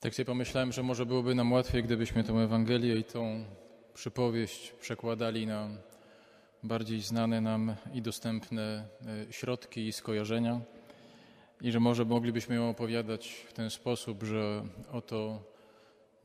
Tak sobie pomyślałem, że może byłoby nam łatwiej, gdybyśmy tę Ewangelię i tą przypowieść przekładali na bardziej znane nam i dostępne e, środki i skojarzenia. I że może moglibyśmy ją opowiadać w ten sposób, że oto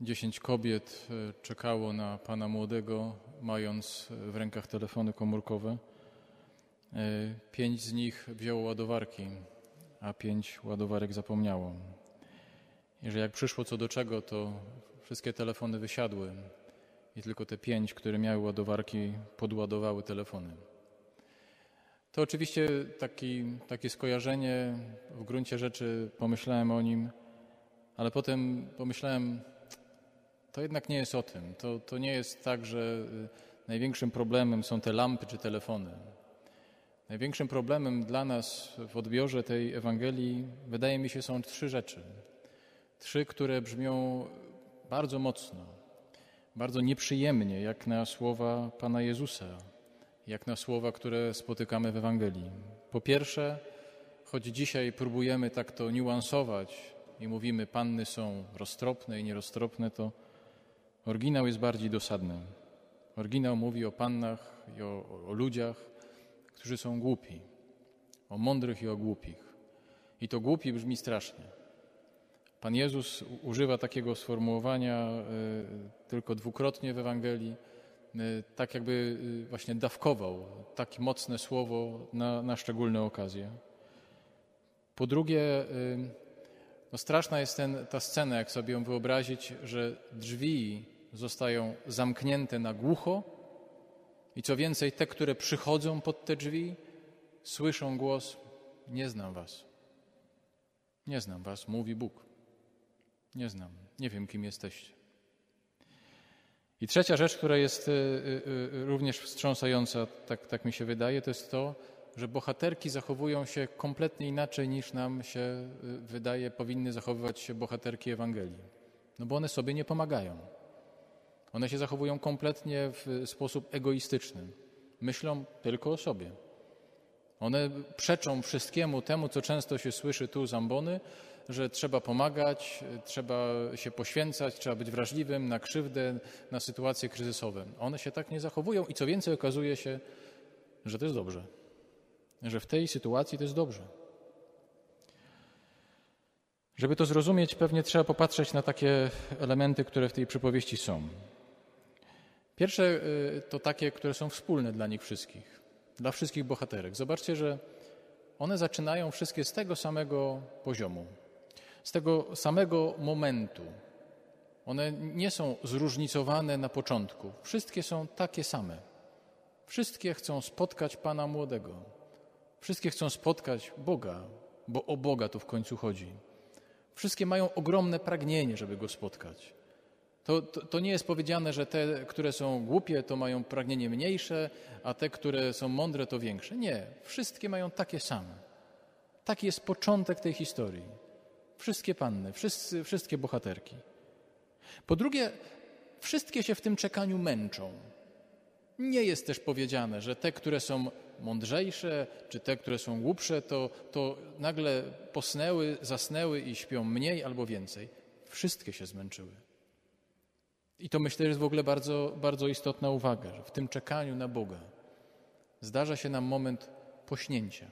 dziesięć kobiet e, czekało na pana młodego, mając w rękach telefony komórkowe. E, pięć z nich wzięło ładowarki, a pięć ładowarek zapomniało. I że jak przyszło co do czego, to wszystkie telefony wysiadły i tylko te pięć, które miały ładowarki, podładowały telefony. To oczywiście taki, takie skojarzenie, w gruncie rzeczy pomyślałem o nim, ale potem pomyślałem, to jednak nie jest o tym. To, to nie jest tak, że y, największym problemem są te lampy czy telefony. Największym problemem dla nas w odbiorze tej Ewangelii, wydaje mi się, są trzy rzeczy. Trzy, które brzmią bardzo mocno, bardzo nieprzyjemnie, jak na słowa Pana Jezusa, jak na słowa, które spotykamy w Ewangelii. Po pierwsze, choć dzisiaj próbujemy tak to niuansować i mówimy, panny są roztropne i nieroztropne, to oryginał jest bardziej dosadny. Oryginał mówi o pannach i o, o ludziach, którzy są głupi, o mądrych i o głupich. I to głupi brzmi strasznie. Pan Jezus używa takiego sformułowania y, tylko dwukrotnie w Ewangelii, y, tak jakby y, właśnie dawkował takie mocne słowo na, na szczególne okazje. Po drugie, no straszna jest ten, ta scena, jak sobie ją wyobrazić, że drzwi zostają zamknięte na głucho i co więcej, te, które przychodzą pod te drzwi, słyszą głos: Nie znam Was. Nie znam Was, mówi Bóg. Nie znam, nie wiem, kim jesteście. I trzecia rzecz, która jest y, y, y, również wstrząsająca, tak, tak mi się wydaje, to jest to, że bohaterki zachowują się kompletnie inaczej niż nam się wydaje, powinny zachowywać się bohaterki Ewangelii. No bo one sobie nie pomagają. One się zachowują kompletnie w sposób egoistyczny. Myślą tylko o sobie. One przeczą wszystkiemu temu, co często się słyszy tu z ambony, że trzeba pomagać, trzeba się poświęcać, trzeba być wrażliwym na krzywdę, na sytuacje kryzysowe. One się tak nie zachowują i co więcej okazuje się, że to jest dobrze. Że w tej sytuacji to jest dobrze. Żeby to zrozumieć, pewnie trzeba popatrzeć na takie elementy, które w tej przypowieści są. Pierwsze y, to takie, które są wspólne dla nich wszystkich, dla wszystkich bohaterek. Zobaczcie, że one zaczynają wszystkie z tego samego poziomu z tego samego momentu. One nie są zróżnicowane na początku. Wszystkie są takie same. Wszystkie chcą spotkać Pana Młodego. Wszystkie chcą spotkać Boga, bo o Boga tu w końcu chodzi. Wszystkie mają ogromne pragnienie, żeby Go spotkać. To, to, to, nie jest powiedziane, że te, które są głupie, to mają pragnienie mniejsze, a te, które są mądre, to większe. Nie, wszystkie mają takie same. Taki jest początek tej historii. Wszystkie panny, wszyscy, wszystkie bohaterki. Po drugie, wszystkie się w tym czekaniu męczą. Nie jest też powiedziane, że te, które są mądrzejsze, czy te, które są głupsze, to, to nagle posnęły, zasnęły i śpią mniej albo więcej. Wszystkie się zmęczyły. I to myślę, że jest w ogóle bardzo, bardzo istotna uwaga, że w tym czekaniu na Boga zdarza się nam moment pośnięcia.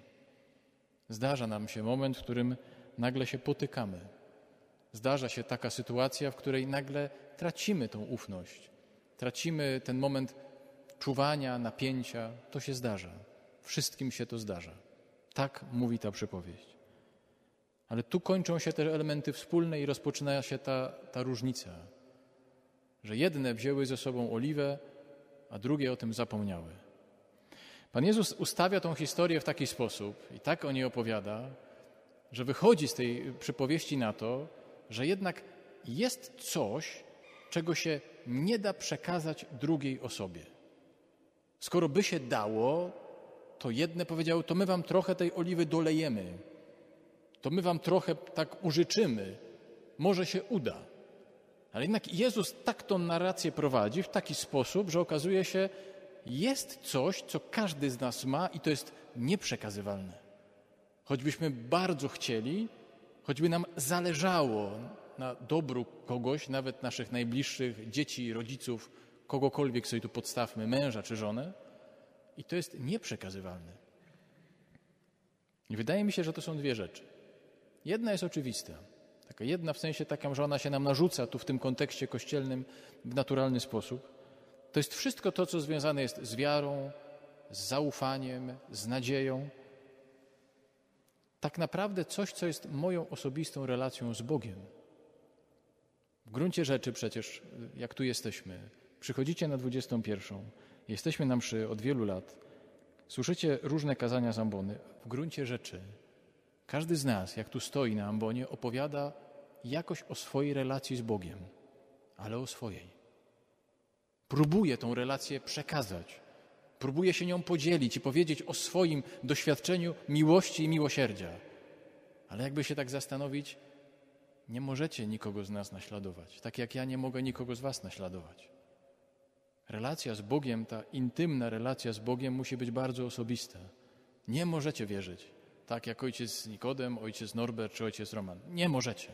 Zdarza nam się moment, w którym nagle się potykamy. Zdarza się taka sytuacja, w której nagle tracimy tą ufność, tracimy ten moment czuwania, napięcia. To się zdarza. Wszystkim się to zdarza. Tak mówi ta przypowieść. Ale tu kończą się te elementy wspólne i rozpoczyna się ta, ta różnica, że jedne wzięły ze sobą oliwę, a drugie o tym zapomniały. Pan Jezus ustawia tą historię w taki sposób i tak o niej opowiada, że wychodzi z tej przypowieści na to, że jednak jest coś, czego się nie da przekazać drugiej osobie. Skoro by się dało, to jedne powiedziały, to my wam trochę tej oliwy dolejemy, to my wam trochę tak użyczymy, może się uda. Ale jednak Jezus tak tą narrację prowadzi w taki sposób, że okazuje się, jest coś, co każdy z nas ma i to jest nieprzekazywalne choćbyśmy bardzo chcieli, choćby nam zależało na dobru kogoś, nawet naszych najbliższych dzieci, rodziców, kogokolwiek sobie tu podstawmy, męża czy żonę, i to jest nieprzekazywalne. I wydaje mi się, że to są dwie rzeczy. Jedna jest oczywista. Taka jedna w sensie taką, że ona się nam narzuca tu w tym kontekście kościelnym w naturalny sposób. To jest wszystko to, co związane jest z wiarą, z zaufaniem, z nadzieją. Tak naprawdę coś, co jest moją osobistą relacją z Bogiem. W gruncie rzeczy przecież, jak tu jesteśmy, przychodzicie na 21, jesteśmy na mszy od wielu lat, słyszycie różne kazania z ambony. W gruncie rzeczy każdy z nas, jak tu stoi na ambonie, opowiada jakoś o swojej relacji z Bogiem, ale o swojej. Próbuje tą relację przekazać, próbuje się nią podzielić i powiedzieć o swoim doświadczeniu miłości i miłosierdzia. Ale jakby się tak zastanowić, nie możecie nikogo z nas naśladować, tak jak ja nie mogę nikogo z Was naśladować. Relacja z Bogiem, ta intymna relacja z Bogiem musi być bardzo osobista. Nie możecie wierzyć, tak jak ojciec Nikodem, ojciec Norbert czy ojciec Roman. Nie możecie,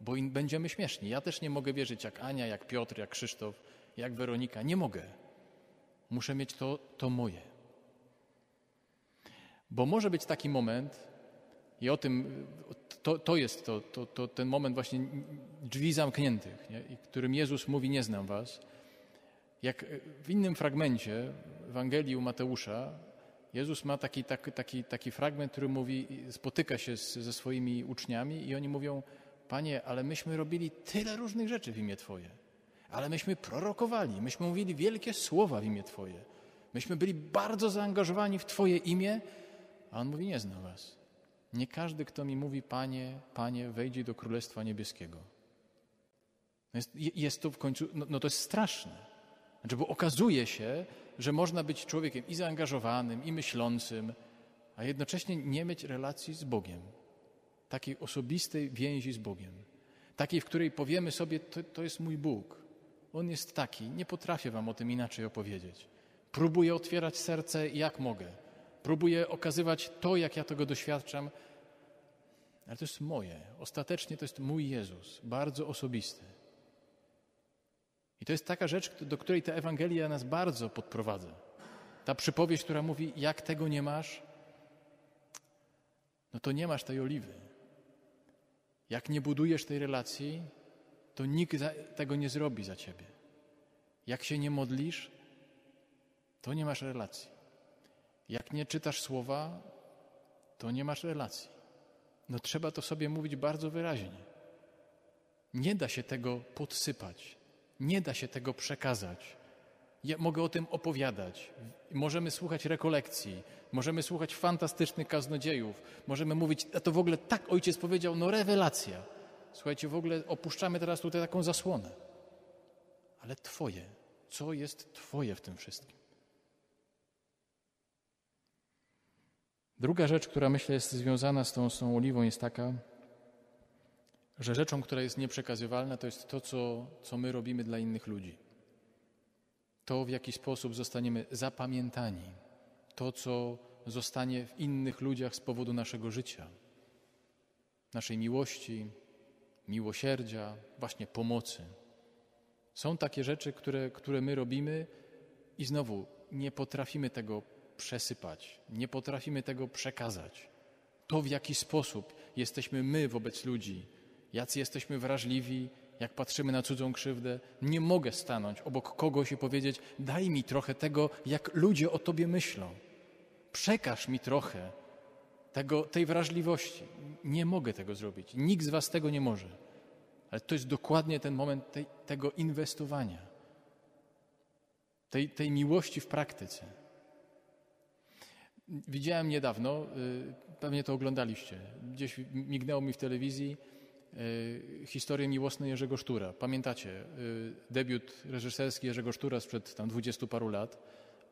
bo będziemy śmieszni. Ja też nie mogę wierzyć jak Ania, jak Piotr, jak Krzysztof, jak Weronika. Nie mogę. Muszę mieć to, to moje. Bo może być taki moment, i o tym, to, to jest to, to, to, ten moment właśnie drzwi zamkniętych, nie? I którym Jezus mówi, nie znam was. Jak w innym fragmencie Ewangelii u Mateusza, Jezus ma taki, taki, taki, taki fragment, który mówi, spotyka się z, ze swoimi uczniami i oni mówią, Panie, ale myśmy robili tyle różnych rzeczy w imię Twoje. Ale myśmy prorokowali, myśmy mówili wielkie słowa w imię Twoje. Myśmy byli bardzo zaangażowani w Twoje imię, a On mówi, nie znam Was. Nie każdy, kto mi mówi, Panie, Panie, wejdzie do Królestwa Niebieskiego. Jest, jest to w końcu, no, no to jest straszne. Znaczy, bo okazuje się, że można być człowiekiem i zaangażowanym, i myślącym, a jednocześnie nie mieć relacji z Bogiem. Takiej osobistej więzi z Bogiem. Takiej, w której powiemy sobie, to, to jest mój Bóg. On jest taki, nie potrafię wam o tym inaczej opowiedzieć. Próbuję otwierać serce jak mogę. Próbuję okazywać to, jak ja tego doświadczam, ale to jest moje. Ostatecznie to jest mój Jezus, bardzo osobisty. I to jest taka rzecz, do której ta Ewangelia nas bardzo podprowadza. Ta przypowieść, która mówi, jak tego nie masz, no to nie masz tej oliwy. Jak nie budujesz tej relacji, to nikt tego nie zrobi za ciebie. Jak się nie modlisz, to nie masz relacji. Jak nie czytasz słowa, to nie masz relacji. No trzeba to sobie mówić bardzo wyraźnie. Nie da się tego podsypać. Nie da się tego przekazać. Ja mogę o tym opowiadać. Możemy słuchać rekolekcji, możemy słuchać fantastycznych kaznodziejów, możemy mówić, a to w ogóle tak ojciec powiedział, no rewelacja. Słuchajcie, w ogóle opuszczamy teraz tutaj taką zasłonę. Ale Twoje, co jest Twoje w tym wszystkim? Druga rzecz, która myślę jest związana z tą, z tą oliwą, jest taka, że rzeczą, która jest nieprzekazywalna, to jest to, co, co my robimy dla innych ludzi. To, w jaki sposób zostaniemy zapamiętani, to, co zostanie w innych ludziach z powodu naszego życia, naszej miłości, miłosierdzia, właśnie pomocy. Są takie rzeczy, które, które my robimy i znowu nie potrafimy tego przesypać, nie potrafimy tego przekazać. To, w jaki sposób jesteśmy my wobec ludzi, jacy jesteśmy wrażliwi, jak patrzymy na cudzą krzywdę, nie mogę stanąć obok kogoś i powiedzieć: Daj mi trochę tego, jak ludzie o tobie myślą. Przekaż mi trochę tego, tej wrażliwości. Nie mogę tego zrobić. Nikt z Was tego nie może. Ale to jest dokładnie ten moment tej, tego inwestowania, tej, tej miłości w praktyce. Widziałem niedawno, y, pewnie to oglądaliście, gdzieś mignęło mi w telewizji, E, historię miłosną Jerzego Sztura. Pamiętacie e, debiut reżyserski Jerzego Sztura sprzed tam dwudziestu paru lat.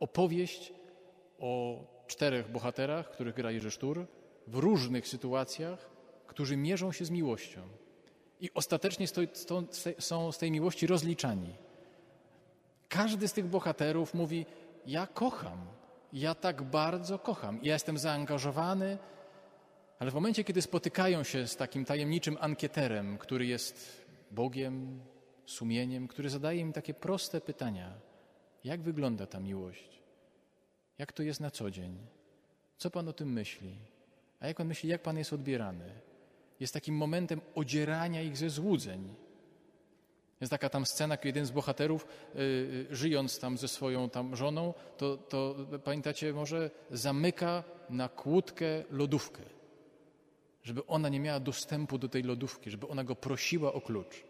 Opowieść o czterech bohaterach, których gra Jerzy Sztur, w różnych sytuacjach, którzy mierzą się z miłością. I ostatecznie są z tej miłości rozliczani. Każdy z tych bohaterów mówi: Ja kocham, ja tak bardzo kocham, ja jestem zaangażowany, Ale w momencie, kiedy spotykają się z takim tajemniczym ankieterem, który jest Bogiem, sumieniem, który zadaje im takie proste pytania: jak wygląda ta miłość? Jak to jest na co dzień? Co Pan o tym myśli? A jak Pan myśli, jak Pan jest odbierany? Jest takim momentem odzierania ich ze złudzeń. Jest taka tam scena, kiedy jeden z bohaterów, yy, żyjąc tam ze swoją tam żoną, to, to pamiętacie, może zamyka na kłódkę lodówkę, żeby ona nie miała dostępu do tej lodówki, żeby ona go prosiła o klucz.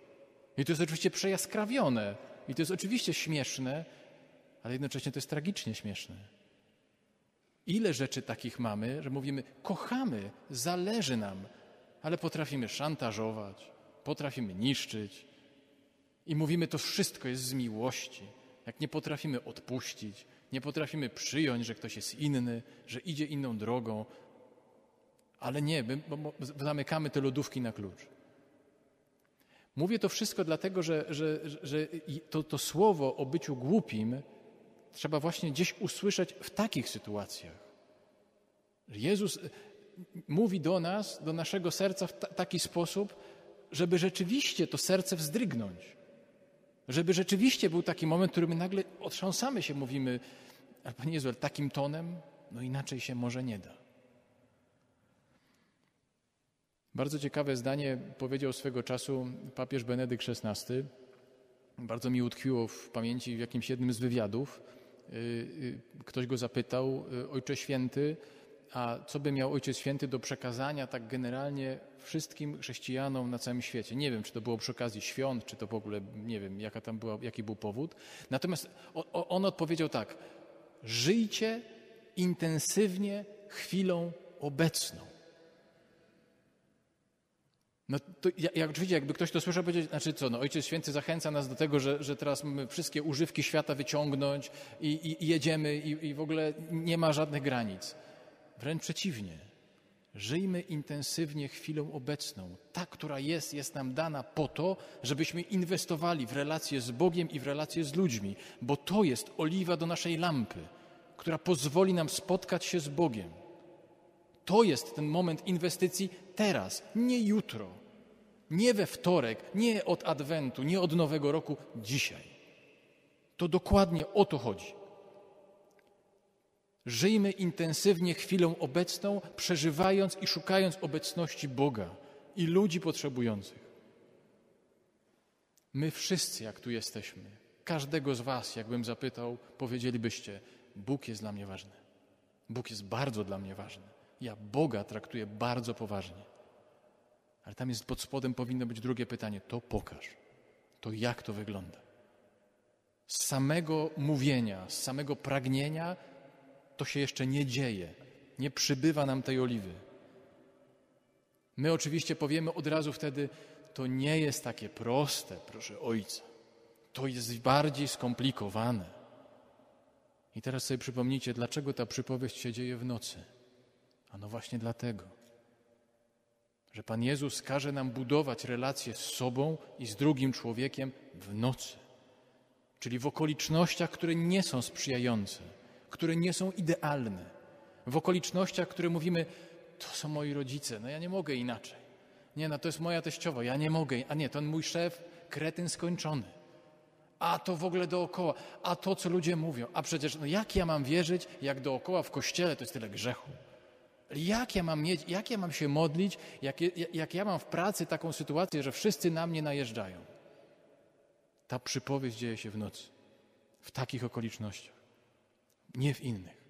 I to jest oczywiście przejaskrawione i to jest oczywiście śmieszne, ale jednocześnie to jest tragicznie śmieszne. Ile rzeczy takich mamy, że mówimy, kochamy, zależy nam, ale potrafimy szantażować, potrafimy niszczyć i mówimy, to wszystko jest z miłości. Jak nie potrafimy odpuścić, nie potrafimy przyjąć, że ktoś jest inny, że idzie inną drogą, ale nie, bo zamykamy te lodówki na klucz. Mówię to wszystko dlatego, że, że, że to, to słowo o byciu głupim trzeba właśnie gdzieś usłyszeć w takich sytuacjach. Jezus e, mówi do nas, do naszego serca w taki sposób, żeby rzeczywiście to serce wzdrygnąć. Żeby rzeczywiście był taki moment, w którym nagle otrząsamy się, mówimy, ale Panie Jezu, ale takim tonem, no inaczej się może nie da. Bardzo ciekawe zdanie powiedział swego czasu papież Benedykt XVI. Bardzo mi utkwiło w pamięci w jakimś jednym z wywiadów. Y, y, ktoś go zapytał, y, Ojcze Święty, a co by miał Ojciec Święty do przekazania tak generalnie wszystkim chrześcijanom na całym świecie? Nie wiem, czy to było przy okazji świąt, czy to w ogóle, nie wiem, jaka tam była, jaki był powód. Natomiast on odpowiedział tak, żyjcie intensywnie chwilą obecną. No to jak, oczywiście, jakby ktoś to słyszał, powiedzieć, znaczy co, no Ojciec Święty zachęca nas do tego, że, że teraz mamy wszystkie używki świata wyciągnąć i, i, i jedziemy i, i w ogóle nie ma żadnych granic. Wręcz przeciwnie. Żyjmy intensywnie chwilą obecną. Ta, która jest, jest nam dana po to, żebyśmy inwestowali w relacje z Bogiem i w relacje z ludźmi, bo to jest oliwa do naszej lampy, która pozwoli nam spotkać się z Bogiem. To jest ten moment inwestycji teraz, nie jutro, nie we wtorek, nie od Adwentu, nie od Nowego Roku, dzisiaj. To dokładnie o to chodzi. Żyjmy intensywnie chwilą obecną, przeżywając i szukając obecności Boga i ludzi potrzebujących. My wszyscy, jak tu jesteśmy, każdego z Was, jakbym zapytał, powiedzielibyście: Bóg jest dla mnie ważny. Bóg jest bardzo dla mnie ważny. Ja Boga traktuję bardzo poważnie. Ale tam jest pod spodem powinno być drugie pytanie: to pokaż. To jak to wygląda? Z samego mówienia, z samego pragnienia to się jeszcze nie dzieje. Nie przybywa nam tej oliwy. My oczywiście powiemy od razu wtedy, to nie jest takie proste, proszę Ojca. To jest bardziej skomplikowane. I teraz sobie przypomnijcie, dlaczego ta przypowieść się dzieje w nocy. A no właśnie dlatego, że Pan Jezus każe nam budować relacje z sobą i z drugim człowiekiem w nocy, czyli w okolicznościach, które nie są sprzyjające które nie są idealne, w okolicznościach, które mówimy, to są moi rodzice, no ja nie mogę inaczej. Nie, no to jest moja teściowa, ja nie mogę, a nie, to mój szef, kretyn skończony. A to w ogóle dookoła, a to, co ludzie mówią, a przecież, no jak ja mam wierzyć, jak dookoła w kościele to jest tyle grzechu. Jak ja mam, mieć, jak ja mam się modlić, jak, jak ja mam w pracy taką sytuację, że wszyscy na mnie najeżdżają? Ta przypowieść dzieje się w nocy, w takich okolicznościach nie w innych.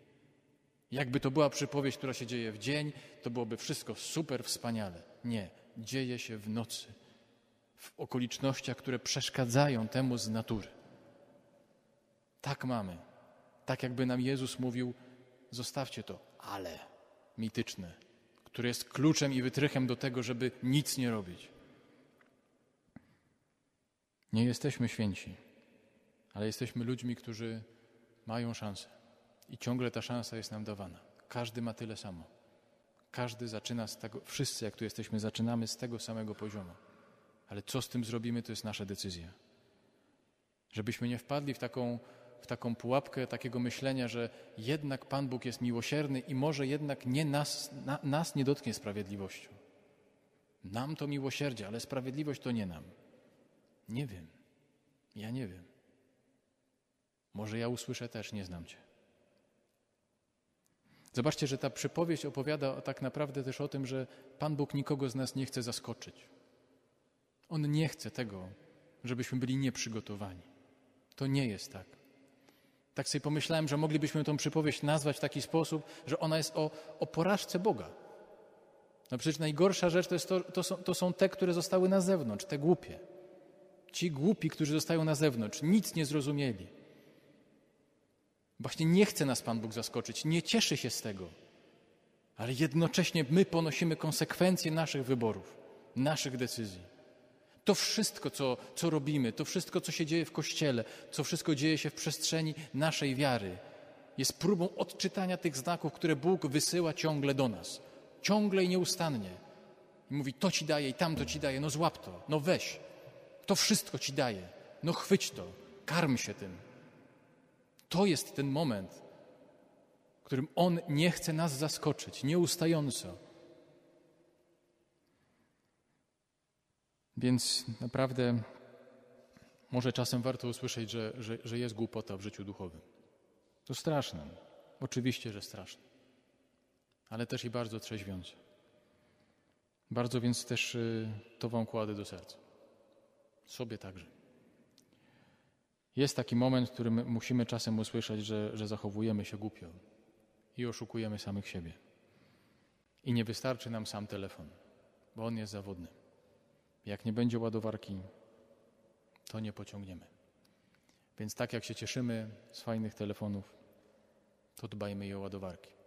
Jakby to była przypowieść, która się dzieje w dzień, to byłoby wszystko super wspaniale. Nie, dzieje się w nocy, w okolicznościach, które przeszkadzają temu z natury. Tak mamy. Tak jakby nam Jezus mówił, zostawcie to, ale mityczne, które jest kluczem i wytrychem do tego, żeby nic nie robić. Nie jesteśmy święci, ale jesteśmy ludźmi, którzy mają szansę. I ciągle ta szansa jest nam dawana. Każdy ma tyle samo. Każdy zaczyna z tego, wszyscy jak tu jesteśmy, zaczynamy z tego samego poziomu. Ale co z tym zrobimy, to jest nasza decyzja. Żebyśmy nie wpadli w taką, w taką pułapkę takiego myślenia, że jednak Pan Bóg jest miłosierny i może jednak nie nas, na, nas nie dotknie sprawiedliwością. Nam to miłosierdzie, ale sprawiedliwość to nie nam. Nie wiem. Ja nie wiem. Może ja usłyszę też, nie znam Cię. Zobaczcie, że ta przypowieść opowiada tak naprawdę też o tym, że Pan Bóg nikogo z nas nie chce zaskoczyć. On nie chce tego, żebyśmy byli nieprzygotowani. To nie jest tak. Tak sobie pomyślałem, że moglibyśmy tą przypowieść nazwać w taki sposób, że ona jest o, o porażce Boga. No przecież najgorsza rzecz to, to, to, są, to są te, które zostały na zewnątrz, te głupie. Ci głupi, którzy zostają na zewnątrz, nic nie zrozumieli. Właśnie nie chce nas Pan Bóg zaskoczyć, nie cieszy się z tego, ale jednocześnie my ponosimy konsekwencje naszych wyborów, naszych decyzji. To wszystko, co, co robimy, to wszystko, co się dzieje w Kościele, co wszystko dzieje się w przestrzeni naszej wiary, jest próbą odczytania tych znaków, które Bóg wysyła ciągle do nas. Ciągle i nieustannie. I mówi, to ci daje i tamto ci daje, no złap to, no weź. To wszystko ci daje, no chwyć to, karm się tym. To jest ten moment, w którym On nie chce nas zaskoczyć, nieustająco. Więc naprawdę może czasem warto usłyszeć, że, że, że jest głupota w życiu duchowym. To straszne. Oczywiście, że straszne. Ale też i bardzo trzeźwiące. Bardzo więc też y, to Wam kładę do serca. Sobie także. Jest taki moment, w którym musimy czasem usłyszeć, że, że zachowujemy się głupio i oszukujemy samych siebie. I nie wystarczy nam sam telefon, bo on jest zawodny. Jak nie będzie ładowarki, to nie pociągniemy. Więc tak jak się cieszymy z fajnych telefonów, to dbajmy i o ładowarki.